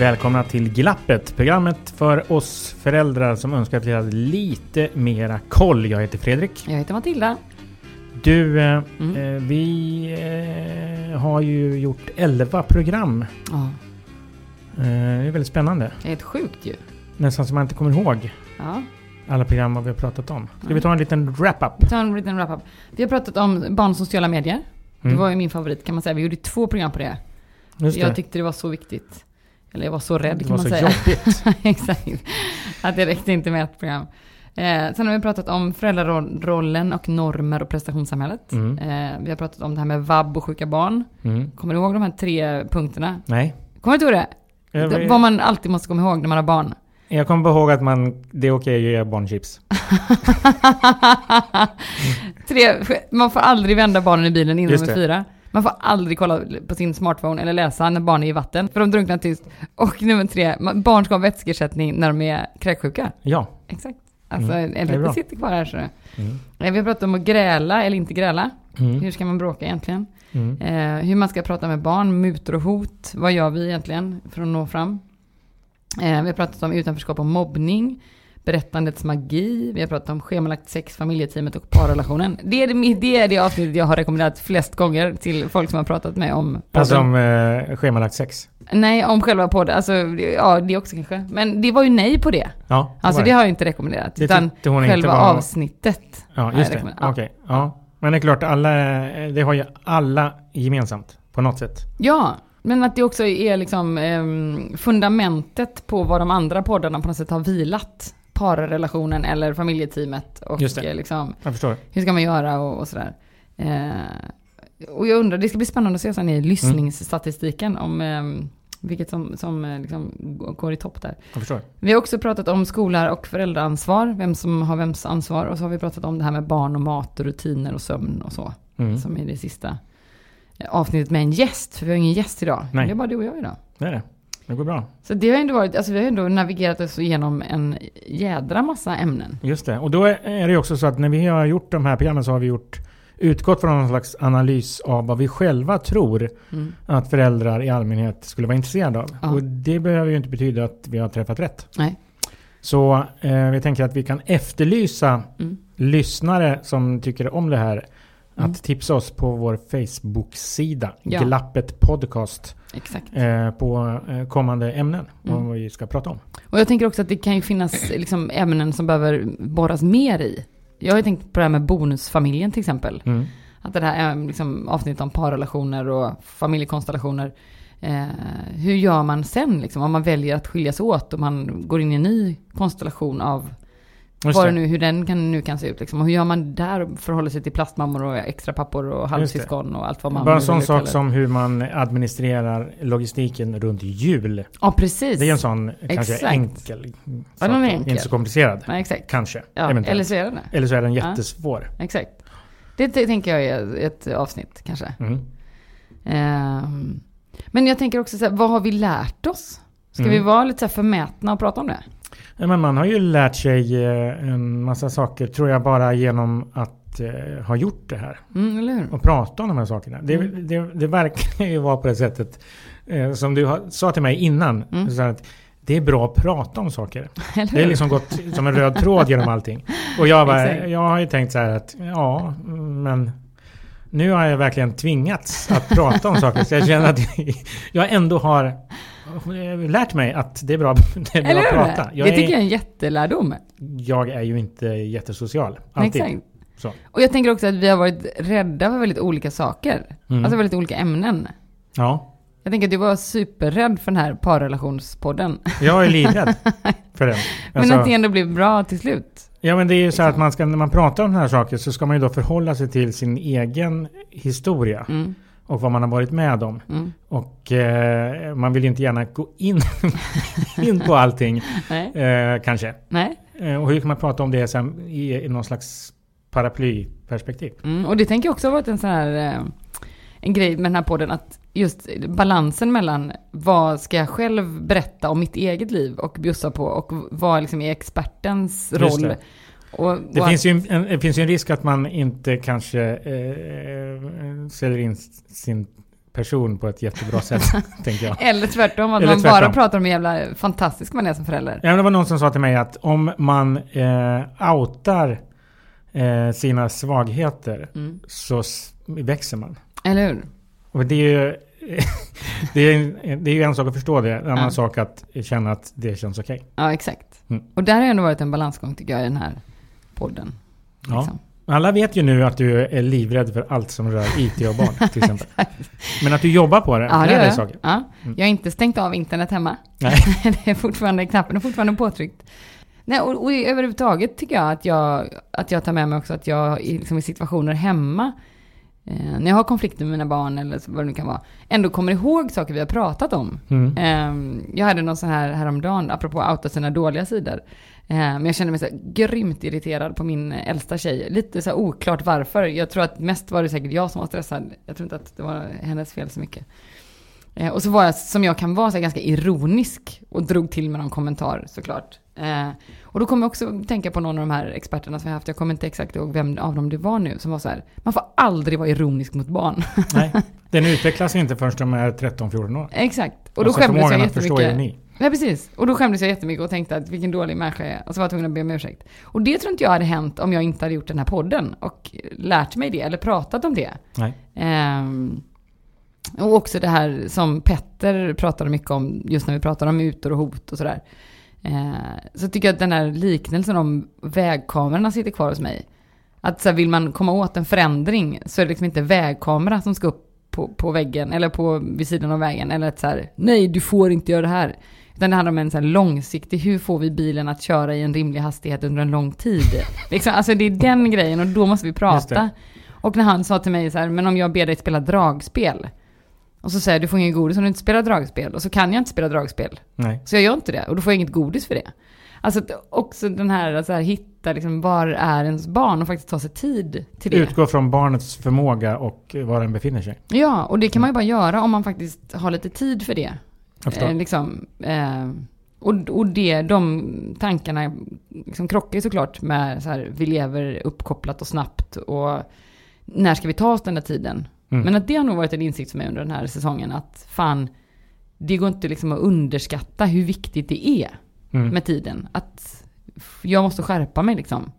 Välkomna till Glappet, programmet för oss föräldrar som önskar att vi hade lite mera koll. Jag heter Fredrik. Jag heter Matilda. Du, eh, Mm. eh, vi eh, har ju gjort 11 program. Ja, det är väldigt spännande. det är helt sjukt ju. Nästan som man inte kommer ihåg Ja. alla program vi har pratat om. Ska Ja. vi ta en liten wrap-up? Ta en liten wrap-up. Vi har pratat om barn sociala medier. Det Mm. var ju min favorit kan man säga. Vi gjorde två program på det. Just det. Jag tyckte det var så viktigt. Eller jag var så rädd det kan var man så säga. jobbigt. Exakt. Att det räckte inte med ett program. Eh, sen har vi pratat om föräldrarollen och normer och prestationssamhället. Mm. Eh, vi har pratat om det här med vab och sjuka barn. Mm. Kommer du ihåg de här tre punkterna? Nej. Kommer du inte ihåg det? Jag, Vad man alltid måste komma ihåg när man har barn. jag kommer ihåg att man, det är okej att ge barn chips. Tre, man får aldrig vända barnen i bilen innan de är det. fyra. Man får aldrig kolla på sin smartphone eller läsa när barn är i vatten, för de drunknar tyst. Och nummer tre, barn ska ha vätskeersättning när de är kräksjuka. Ja. Exakt. Alltså, Mm, det eller det sitter kvar här så. Mm. Eh, Vi har pratat om att gräla eller inte gräla. Mm. Hur ska man bråka egentligen? Mm. Eh, hur man ska prata med barn, mutor och hot. Vad gör vi egentligen för att nå fram? Eh, vi har pratat om utanförskap och mobbning. Berättandets magi. Vi har pratat om schemalagt sex, familjeteamet och parrelationen. Det är det, det är det avsnittet jag har rekommenderat flest gånger till folk som har pratat med om podden. Alltså om eh, schemalagt sex. Nej, om själva podden. Alltså, ja, det också kanske. Men det var ju nej på det. Ja, Alltså var det har jag inte rekommenderat. Det utan själva var- avsnittet. Ja, just det. Okej. Ja. Men det är klart, alla, det har ju alla gemensamt. På något sätt. Ja, men att det också är liksom ehm, fundamentet på vad de andra poddarna på något sätt har vilat. Parrelationen eller familjeteamet och Just det. eh, liksom, Jag förstår. hur ska man göra och, och sådär. Eh, och jag undrar, det ska bli spännande att se sen i lyssningsstatistiken om ehm, vilket som, som eh, liksom går i topp där. Jag förstår. Vi har också pratat om skola och föräldraansvar, vem som har vems ansvar. Och så har vi pratat om det här med barn och mat och rutiner och sömn och så. Mm. Som är det sista eh, avsnittet med en gäst. För vi har ingen gäst idag. Nej. Det är bara du och jag idag. Det är det. Det går bra. Så det har ändå varit, alltså vi har ändå navigerat oss igenom en jädra massa ämnen. Just det. Och då är det också så att när vi har gjort de här programmen så har vi gjort utgått från någon slags analys av vad vi själva tror Mm. att föräldrar i allmänhet skulle vara intresserade av. Ja. Och det behöver ju inte betyda att vi har träffat rätt. Nej. Så eh, vi tänker att vi kan efterlysa Mm. lyssnare som tycker om det här att Mm. tipsa oss på vår Facebook-sida, Ja. Glappet Podcast, Exakt. eh, på eh, kommande ämnen. Mm. Vad vi ska prata om. Och jag tänker också att det kan ju finnas liksom, ämnen som behöver borras mer i. Jag har ju tänkt på det här med bonusfamiljen till exempel. Mm. Att det här är liksom avsnitt om parrelationer och familjekonstellationer. Eh, hur gör man sen liksom, om man väljer att skiljas åt och man går in i en ny konstellation av Just vad det. nu, hur den kan, nu kan se ut liksom. Och hur gör man där förhåller sig till plastmammor och extra pappor och halvsyskon och allt vad man Bara en sån sak som hur man administrerar logistiken runt jul. Ja, precis. Det är en sån kanske Exakt. enkel Ja, sak. är enkel. Inte så komplicerad. Nej, exakt. Kanske. Ja, eller så är den det. Eller så är den Ja. jättesvår. Exakt. Det, det tänker jag är ett avsnitt kanske. Mm. Ehm, men jag tänker också så här, vad har vi lärt oss? Ska Mm. vi vara lite så förmätna och prata om det? Men man har ju lärt sig eh, en massa saker tror jag bara genom att eh, ha gjort det här. Mm? Och prata om de här sakerna. Det, Mm. det, det verkar ju vara på det sättet. Eh, som du har, sa till mig innan. Mm. Så att det är bra att prata om saker. Det hur? liksom gått som en röd tråd genom allting. Och jag, bara, jag har ju tänkt så här att ja, men nu har jag verkligen tvingats att prata om saker. Så jag känner att jag ändå har lärt mig att det är bra, det är bra Eller att prata. Jag det tycker jag är, är en jättelärdom. jag är ju inte jättesocial. Alltid. Exakt. Så. Och jag tänker också att vi har varit rädda för väldigt olika saker. Mm. Alltså väldigt olika ämnen. Ja, Jag tänker att du var superrädd för den här parrelationspodden. jag är livrädd för den. Men Alltså- att det ändå blev bra till slut. Ja men det är ju så att Liksom. man ska, när man pratar om sådana här saker så ska man ju då förhålla sig till sin egen historia Mm, och vad man har varit med om. mm. Och eh, man vill ju inte gärna gå in, in på allting Nej, eh, kanske. nej. Eh, och hur kan man prata om det sen i, i någon slags paraplyperspektiv? Mm, och det tänker jag också har varit en sån här eh, en grej med den här podden att just balansen mellan vad ska jag själv berätta om mitt eget liv och bjussa på och vad liksom är expertens roll. Det. Och, Det, och finns ju en, det finns ju en risk att man inte kanske eh, säljer in sin person på ett jättebra sätt, tänker jag. Eller tvärtom, att Eller man bara tvärtom. pratar om hur jävla fantastisk man är som förälder. Ja, men det var någon som sa till mig att om man eh, outar eh, sina svagheter Mm. så växer man. Eller hur? Och det är ju, det är, en- det är ju en sak att förstå det, en annan Ja. sak att känna att det känns okej. Ja, exakt. Mm. Och där har ändå varit en balansgång tycker jag i den här podden. Ja. Liksom. Alla vet ju nu att du är livrädd för allt som rör IT och barn till exempel. Men att du jobbar på det, Ja, det dig jag. saker. Ja. Mm. Jag har inte stängt av internet hemma. Nej. det är fortfarande, knappen är fortfarande påtryckt. Nej, och, och överhuvudtaget tycker jag att jag, att jag tar med mig också att jag liksom i situationer hemma, eh, när jag har konflikter med mina barn eller vad det nu kan vara, ändå kommer ihåg saker vi har pratat om. Mm. Eh, jag hade någon sån här häromdagen, apropå att outa sina dåliga sidor. Eh, men jag kände mig så här grymt irriterad på min äldsta tjej. Lite så här oklart varför. Jag tror att mest var det säkert jag som var stressad. Jag tror inte att det var hennes fel så mycket. Eh, och så var jag, som jag kan vara, så ganska ironisk och drog till med någon kommentar såklart. Eh, och då kommer jag också tänka på någon av de här experterna som jag haft, jag kommer inte exakt ihåg vem av dem det var nu, som var så här, man får aldrig vara ironisk mot barn. Nej, den utvecklas inte förrän de är 13-14 år. exakt. Och då skämdes jag jättemycket. Ja, precis. Och då skämdes jag jättemycket och tänkte att vilken dålig människa jag är. Och så var jag tvungen att be om ursäkt. Och det tror inte jag hade hänt om jag inte hade gjort den här podden och lärt mig det, eller pratat om det. Nej. Ehm, och också det här som Petter pratade mycket om, just när vi pratade om mutor och hot och sådär. Ehm, så tycker jag att den här liknelsen om vägkamerorna sitter kvar hos mig. Att så här, vill man komma åt en förändring så är det liksom inte vägkamera som ska upp på, på väggen eller på, vid sidan av vägen. Eller att så här, nej du får inte göra det här. Utan det handlar om en så här långsiktig, hur får vi bilen att köra i en rimlig hastighet under en lång tid? liksom, alltså det är den grejen och då måste vi prata. Och när han sa till mig så här, men om jag ber dig spela dragspel. Och så säger jag, du får ingen godis om du inte spelar dragspel. Och så kan jag inte spela dragspel. Nej. Så jag gör inte det. Och då får jag inget godis för det. Alltså också den här, att så här hitta liksom, var är ens barn och faktiskt ta sig tid till det. Utgå från barnets förmåga och var den befinner sig. Ja, och det kan man ju bara göra om man faktiskt har lite tid för det. Eh, liksom, eh, och, och det, de tankarna liksom krockar ju såklart med så här, vi lever uppkopplat och snabbt och när ska vi ta oss den där tiden? Mm. Men att det har nog varit en insikt för mig under den här säsongen att fan, det går inte liksom att underskatta hur viktigt det är Mm. med tiden. Att jag måste skärpa mig liksom.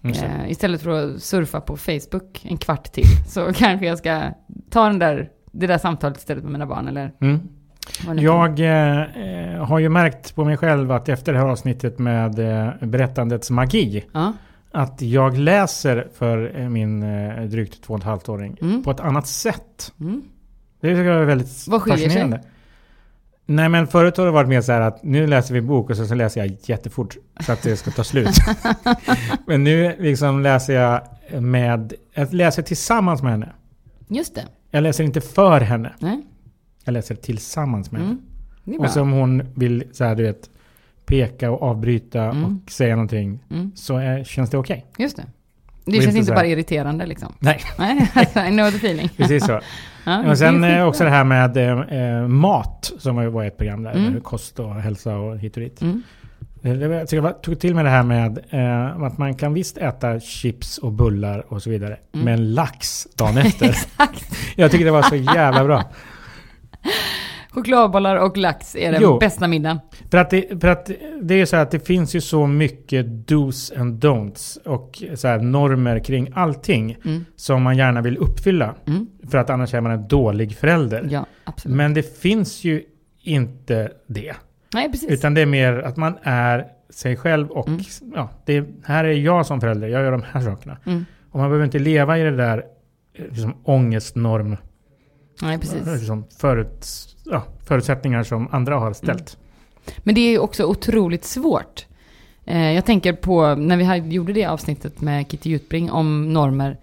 Det. Eh, istället för att surfa på Facebook en kvart till så kanske jag ska ta den där, det där samtalet istället med mina barn eller Mm. Jag eh, har ju märkt på mig själv att efter det här avsnittet med eh, berättandets magi Ja. Att jag läser för eh, min eh, drygt två och ett halvt åring Mm. på ett annat sätt. Mm. Det tycker jag är väldigt Vad skiljer sig? fascinerande. Nej men förut har det varit mer så här att nu läser vi bok och så, så läser jag jättefort så att det ska ta slut. men nu liksom läser jag med, jag läser tillsammans med henne. Just det. Jag läser inte för henne. Nej. Jag läser tillsammans med henne. Mm. Bra. Och så om hon vill så här, du vet, peka och avbryta Mm. och säga någonting Mm. så är, känns det okej. Just det. Det Och känns inte inte så bara irriterande liksom. Nej, Nej, alltså, I know the feeling. precis så. Ja, och sen det eh, också det här med eh, eh, mat som var ett program där. Mm. Kost och hälsa och hit och dit. Mm. Jag tycker jag tog till mig det här med eh, att man kan visst äta chips och bullar och så vidare. Mm. Men lax dagen efter. Exakt. jag tycker det var så jävla bra. Chokladbollar och lax är den Jo. bästa middagen. För att, det, för att det är så här att det finns ju så mycket dos and don'ts och så här normer kring allting Mm. som man gärna vill uppfylla. Mm. För att annars är man en dålig förälder. Ja, absolut. Men det finns ju inte det. Nej, precis. Utan det är mer att man är sig själv och Mm. ja, det är, här är jag som förälder, jag gör de här sakerna. Mm. Och man behöver inte leva i det där eh, liksom, ångestnorm, Nej, precis. liksom, förut, ja, förutsättningar som andra har ställt. Men det är också otroligt svårt. Eh, jag tänker på när vi gjorde det avsnittet med Kitty Jutbring om normer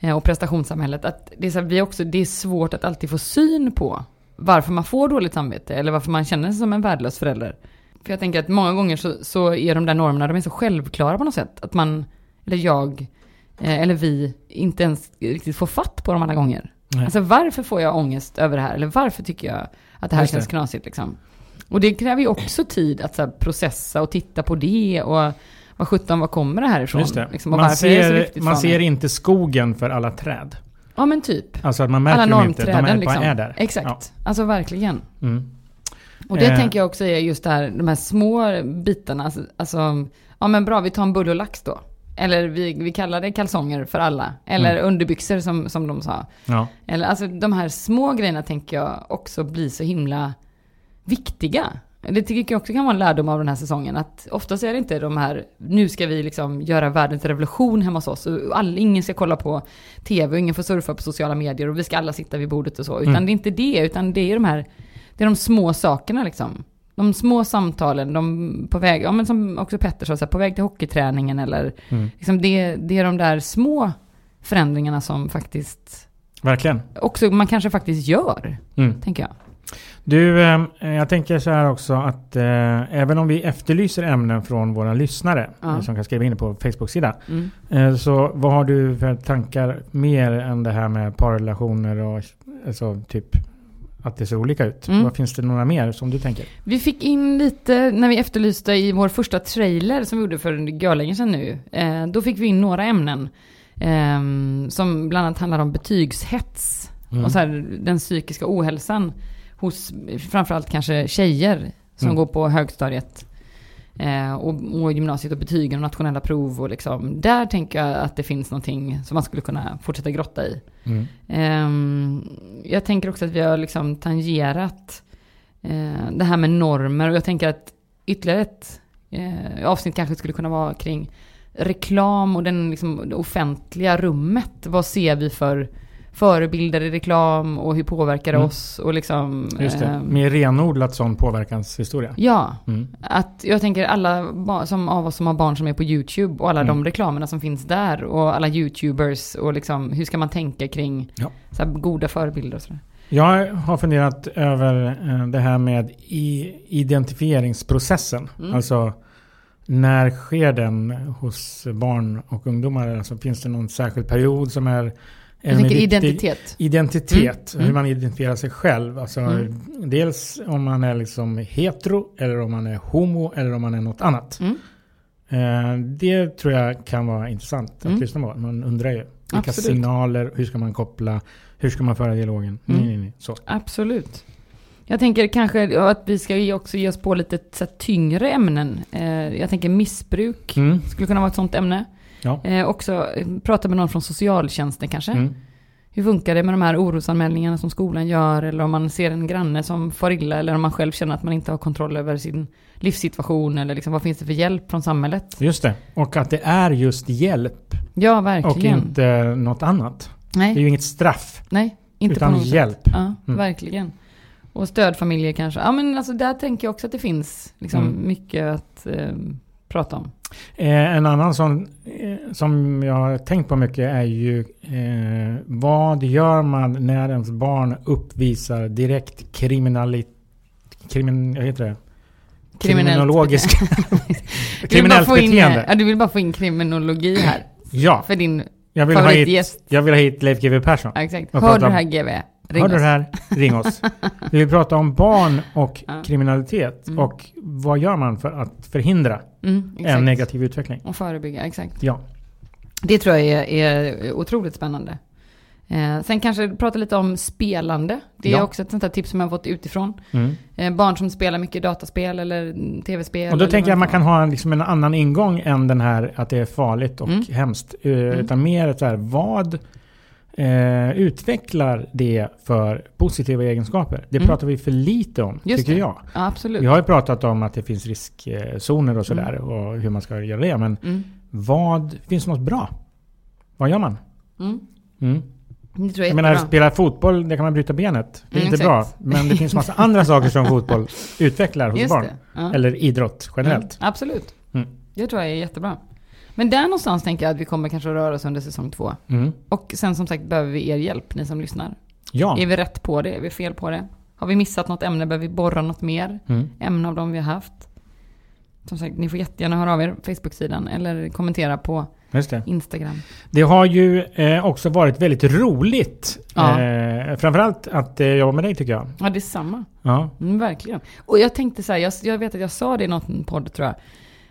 eh, och prestationssamhället. Att det är, så här, vi också, det är svårt att alltid få syn på varför man får dåligt samvete eller varför man känner sig som en värdelös förälder. För jag tänker att många gånger så, så är de där normerna, de är så självklara på något sätt. Att man, eller jag, eh, eller vi, inte ens riktigt får fatt på dem alla gånger. Nej. Alltså varför får jag ångest över det här? Eller varför tycker jag att det här Just det. känns knasigt liksom? Och det kräver ju också tid att så här, processa och titta på det och vad sjutton, var kommer det här ifrån? Just det. Liksom, man det ser, man ser inte skogen för alla träd. Ja men typ. Alltså att man märker Alla dem inte, de är, liksom. är där. Exakt. Alltså verkligen. Ja. Mm. Och det Eh. tänker jag också är just det här, de här små bitarna. Alltså, alltså, ja men bra, vi tar en bulle och lax då. Eller vi, vi kallar det kalsonger för alla. Eller Mm. underbyxor som, som de sa. Ja. Eller alltså de här små grejerna tänker jag också blir så himla viktiga. Det tycker jag också kan vara en lärdom av den här säsongen. Att oftast är det inte de här, nu ska vi liksom göra världens revolution hemma hos oss. Och all, ingen ska kolla på tv och ingen får surfa på sociala medier och vi ska alla sitta vid bordet och så. Utan Mm. det är inte det, utan det är de här, det är de små sakerna liksom. De små samtalen, de på väg, ja men som också Petter sa, så här, på väg till hockeyträningen eller Mm. liksom det, det är de där små förändringarna som faktiskt Verkligen. också man kanske faktiskt gör, Mm. tänker jag. Du, eh, jag tänker så här också att eh, även om vi efterlyser ämnen från våra lyssnare Ja. som kan skriva in på Facebook-sida. Mm. Eh, så vad har du för tankar mer än det här med parrelationer och alltså, typ att det ser olika ut? Mm. Vad finns det några mer som du tänker? Vi fick in lite när vi efterlyste i vår första trailer som vi gjorde för görlänge sedan nu. Eh, då fick vi in några ämnen. ehm, som bland annat handlar om betygshets. Mm. Och så här, den psykiska ohälsan hos framförallt kanske tjejer som Mm. går på högstadiet. Eh, och, och gymnasiet och betygen och nationella prov och liksom. Där tänker jag att det finns någonting som man skulle kunna fortsätta grotta i. Mm. Ehm, jag tänker också att vi har liksom tangerat eh, det här med normer och jag tänker att ytterligare ett eh, avsnitt kanske skulle kunna vara kring reklam och den liksom, det offentliga rummet. Vad ser vi för förebilder i reklam och hur påverkar det Mm. oss? Och liksom, Just det. ehm, Mer renodlat sån påverkanshistoria. Ja, Mm. att jag tänker alla som av oss som har barn som är på YouTube och alla Mm. de reklamerna som finns där och alla YouTubers och liksom hur ska man tänka kring Ja. så goda förebilder och sådär. Jag har funderat över eh, det här med identifieringsprocessen. Mm. Alltså när sker den hos barn och ungdomar? Alltså, finns det någon särskild period som är Jag en tänker identitet. Identitet, Mm. hur man identifierar sig själv. Alltså, Mm. Dels om man är liksom hetero, eller om man är homo, eller om man är något annat. Mm. Eh, det tror jag kan vara intressant att Mm. lyssna på. Man undrar ju. Vilka Absolut. signaler, hur ska man koppla, hur ska man föra dialogen? Mm. Nej, nej, nej. Så. Absolut. Jag tänker kanske att vi ska också ge oss på lite tyngre ämnen. Eh, jag tänker missbruk Mm. skulle kunna vara ett sånt ämne. Ja. Eh, också eh, prata med någon från socialtjänsten kanske. Mm. Hur funkar det med de här orosanmälningarna som skolan gör? Eller om man ser en granne som far illa? Eller om man själv känner att man inte har kontroll över sin livssituation? Eller liksom, vad finns det för hjälp från samhället? Just det. Och att det är just hjälp Ja, och verkligen. inte något annat. Det är nej, ju inget straff. nej, inte utan på något hjälp. sätt. Ja, Mm. verkligen. Och stödfamiljer kanske. Ja, men alltså där tänker jag också att det finns liksom Mm. mycket att eh, prata om. Eh, en annan sån eh, som jag har tänkt på mycket är ju eh, vad gör man när ens barn uppvisar direkt kriminalitet krimin, vad heter det? Kriminologisk kriminellt in, beteende. Ja, du vill bara få in kriminologi här. Ja, För din jag vill, ha hit, jag vill ha hit Leif GW Persson. Ja, exakt. Hör du det här GV? Ring Hör du oss. det här? Ring oss. Vi vill prata om barn och Ja. kriminalitet. Mm. Och vad gör man för att förhindra Mm, en negativ utveckling? Och förebygga, exakt. Ja. Det tror jag är, är otroligt spännande. Eh, sen kanske prata lite om spelande. Det är Ja. också ett sånt här tips som jag har fått utifrån. Mm. Eh, barn som spelar mycket dataspel eller mm, tv-spel. Och då tänker jag att man kan ha en, liksom en annan ingång än den här att det är farligt och Mm. hemskt. Eh, Utan mer så här, vad eh, utvecklar det för positiva egenskaper? Det Mm. pratar vi för lite om, Just tycker det. jag. Ja, absolut. Vi har ju pratat om att det finns riskzoner och sådär och hur man ska göra det. Men Mm. vad, finns det något bra? Vad gör man? Mm. Mm. Det tror jag Jag menar, spela fotboll, det kan man bryta benet. Det är Mm, inte exakt. bra. Men det finns massa andra saker som fotboll utvecklar hos Just barn. Ja. Eller idrott generellt. Mm, absolut. Mm. Det tror jag är jättebra. Men där någonstans tänker jag att vi kommer kanske röra oss under säsong två. Mm. Och sen som sagt behöver vi er hjälp, ni som lyssnar. Ja. Är vi rätt på det? Är vi fel på det? Har vi missat något ämne? Behöver vi borra något mer? Mm. Ämne av de vi har haft? Som sagt, ni får jättegärna höra av er på Facebook-sidan eller kommentera på det. Instagram. Det har ju eh, också varit väldigt roligt. Ja. Eh, framförallt att eh, jobba med dig tycker jag. Ja, det är samma. Ja. Mm, verkligen. Och jag tänkte så här, jag, jag vet att jag sa det i någon podd tror jag.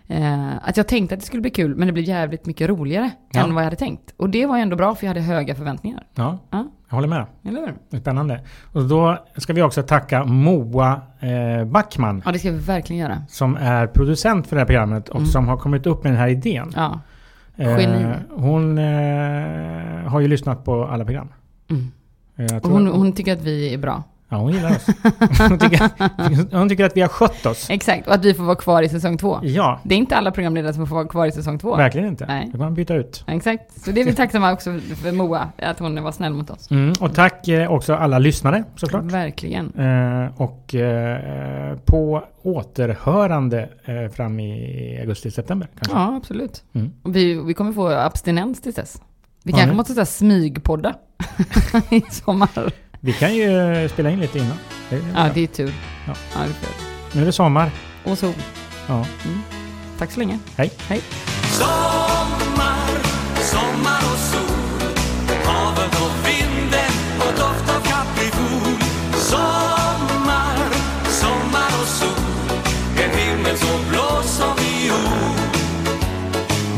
Eh, att jag tänkte att det skulle bli kul, men det blev jävligt mycket roligare Ja. än vad jag hade tänkt. Och det var ändå bra, för jag hade höga förväntningar. ja, Ja, jag håller med. eller hur? Spännande. Och då ska vi också tacka Moa eh, Backman. Ja, det ska vi verkligen göra. Som är producent för det här programmet och Mm. som har kommit upp med den här idén. Ja. Eh, hon eh, har ju lyssnat på alla program. Mm. Eh, hon, hon tycker att vi är bra. Ja, hon gillar oss. hon, tycker, hon tycker att vi har skött oss. Exakt, och att vi får vara kvar i säsong två. Ja, Det är inte alla programledare som får vara kvar i säsong två. verkligen inte. Nej. Det kan man byta ut. Exakt, så det är vi tacksamma också för Moa, att hon var snäll mot oss. Mm, och tack eh, också alla lyssnare såklart. Verkligen. Eh, och eh, på återhörande eh, fram i augusti-september kanske. Ja, absolut. Mm. Vi, vi kommer få abstinens tills dess. Vi kanske nu. måste smygpodda i sommar. Vi kan ju eh, spela in lite innan. Det Ja, det är tur. Ja. Ja, det är tur. Nu är det sommar. Och sol. Ja. Tack så länge. Hej. Hej. Sommar, sommar och sol Havet och vinden och doft av kaprifol Sommar, sommar och sol En himmel så blå som viol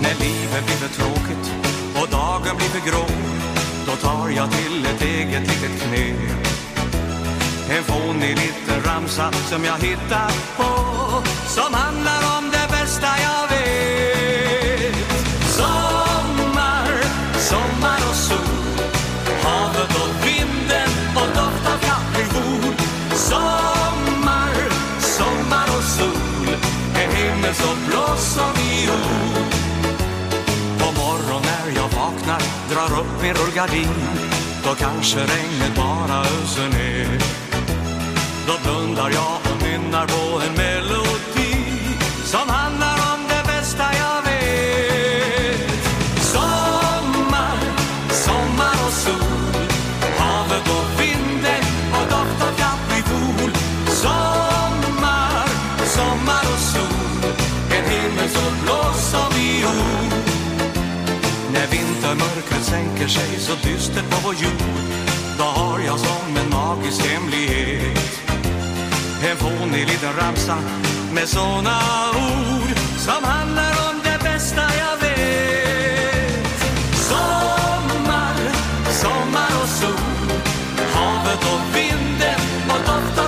När livet blir för tråkigt och dagen blir för grå tar jag till ett eget litet knep en fånig liten ramsa som jag hittat på Som handlar om det bästa jag vet. Sommar, sommar och sol Havet och vinden och doft av kaprifol Sommar, sommar och sol En himmel så blå vaknar drar upp min rullgardin Då kanske regnet bara öser ner. Då blundar jag och nynnar på en melodi. Mörkret sänker sig så dystert på vår jord. Då har jag som en magisk hemlighet. En fånig liten ramsa med såna ord Som handlar om det bästa jag vet. Sommar, sommar och sol Havet och vinden och doft